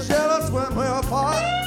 Jealous when we're apart.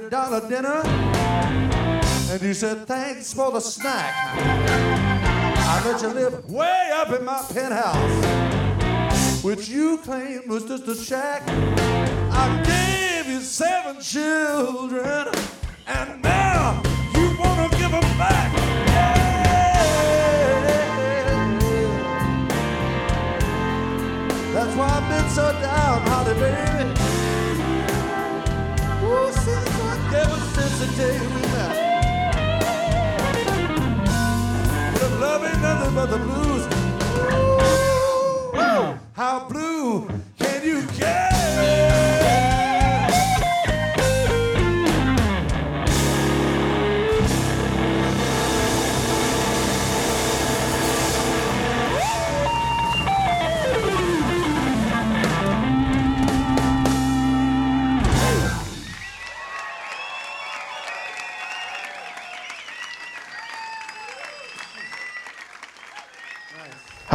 $200 dinner. And you said, thanks for the snack. I let you live way up in my penthouse, which you claimed was just a shack. I gave you seven children, day we met. Love ain't nothing but the blues.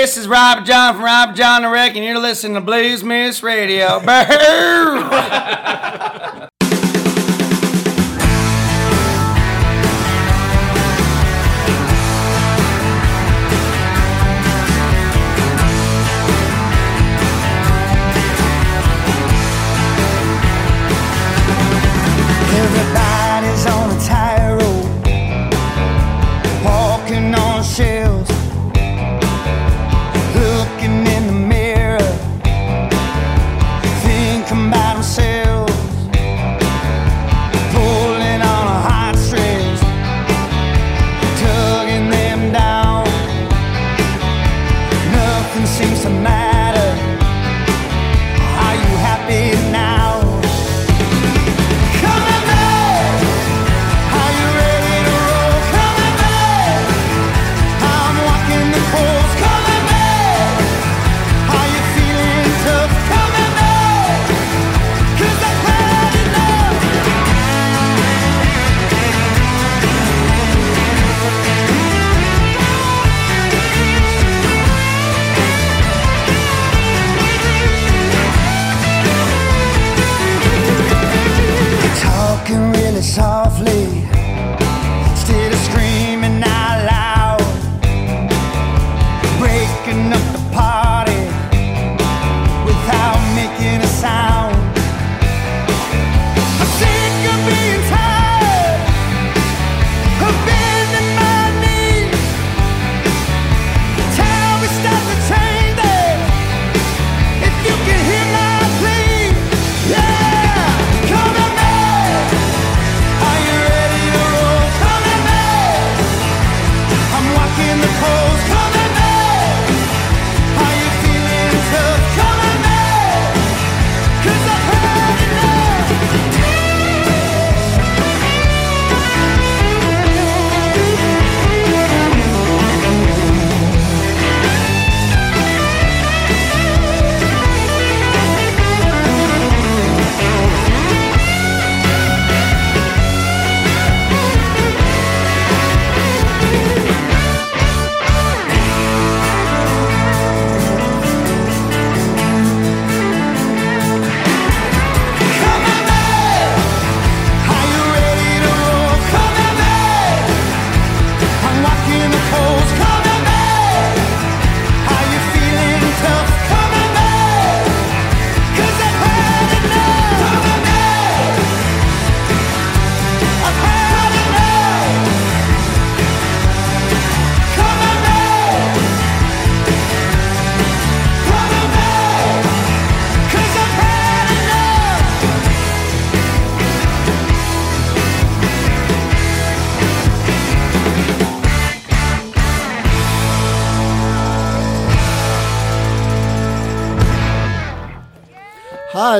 this is Rob John from Rob John the Wreck, and you're listening to Blues Moose Radio. Burr!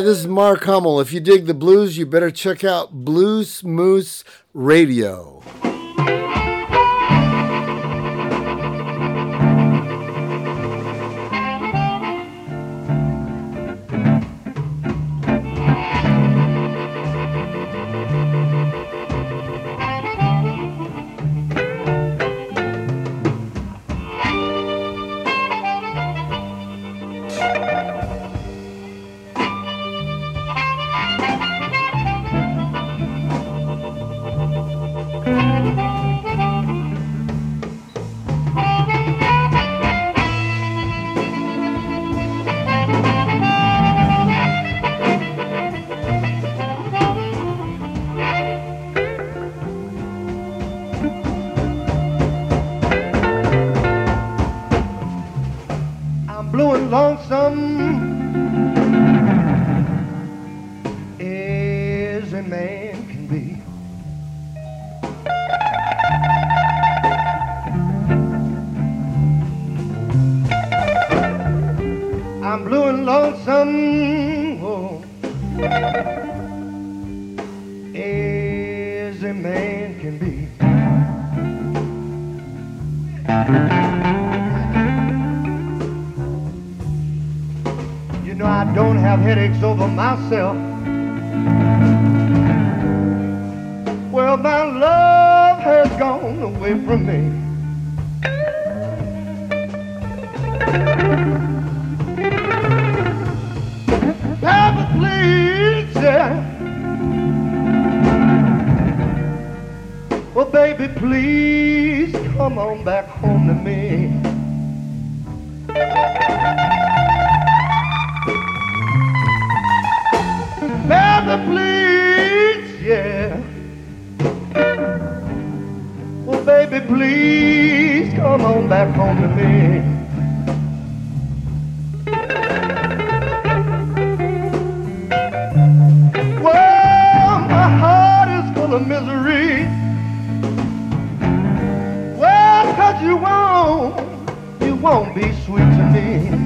Hi, this is Mark Hummel. If you dig the blues, you better check out Blues Moose Radio. I'm blue and lonesome. Oh. As a man can be. You know, I don't have headaches over myself. Well, my love has gone away from me. Baby, please come on back home to me. Baby, please, yeah. Well, baby, please come on back home to me. Well, my heart is full of misery. You won't, you won't be sweet to me.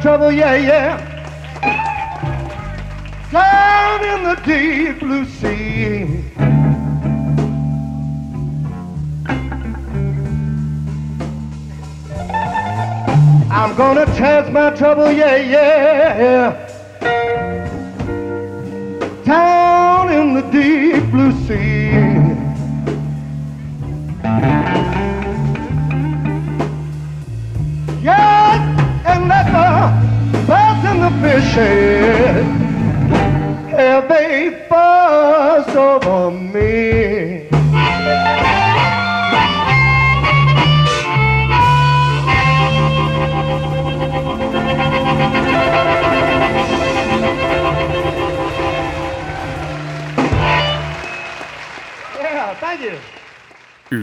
Trouble, yeah, yeah. Down in the deep blue sea. I'm gonna cast my trouble, yeah, yeah. And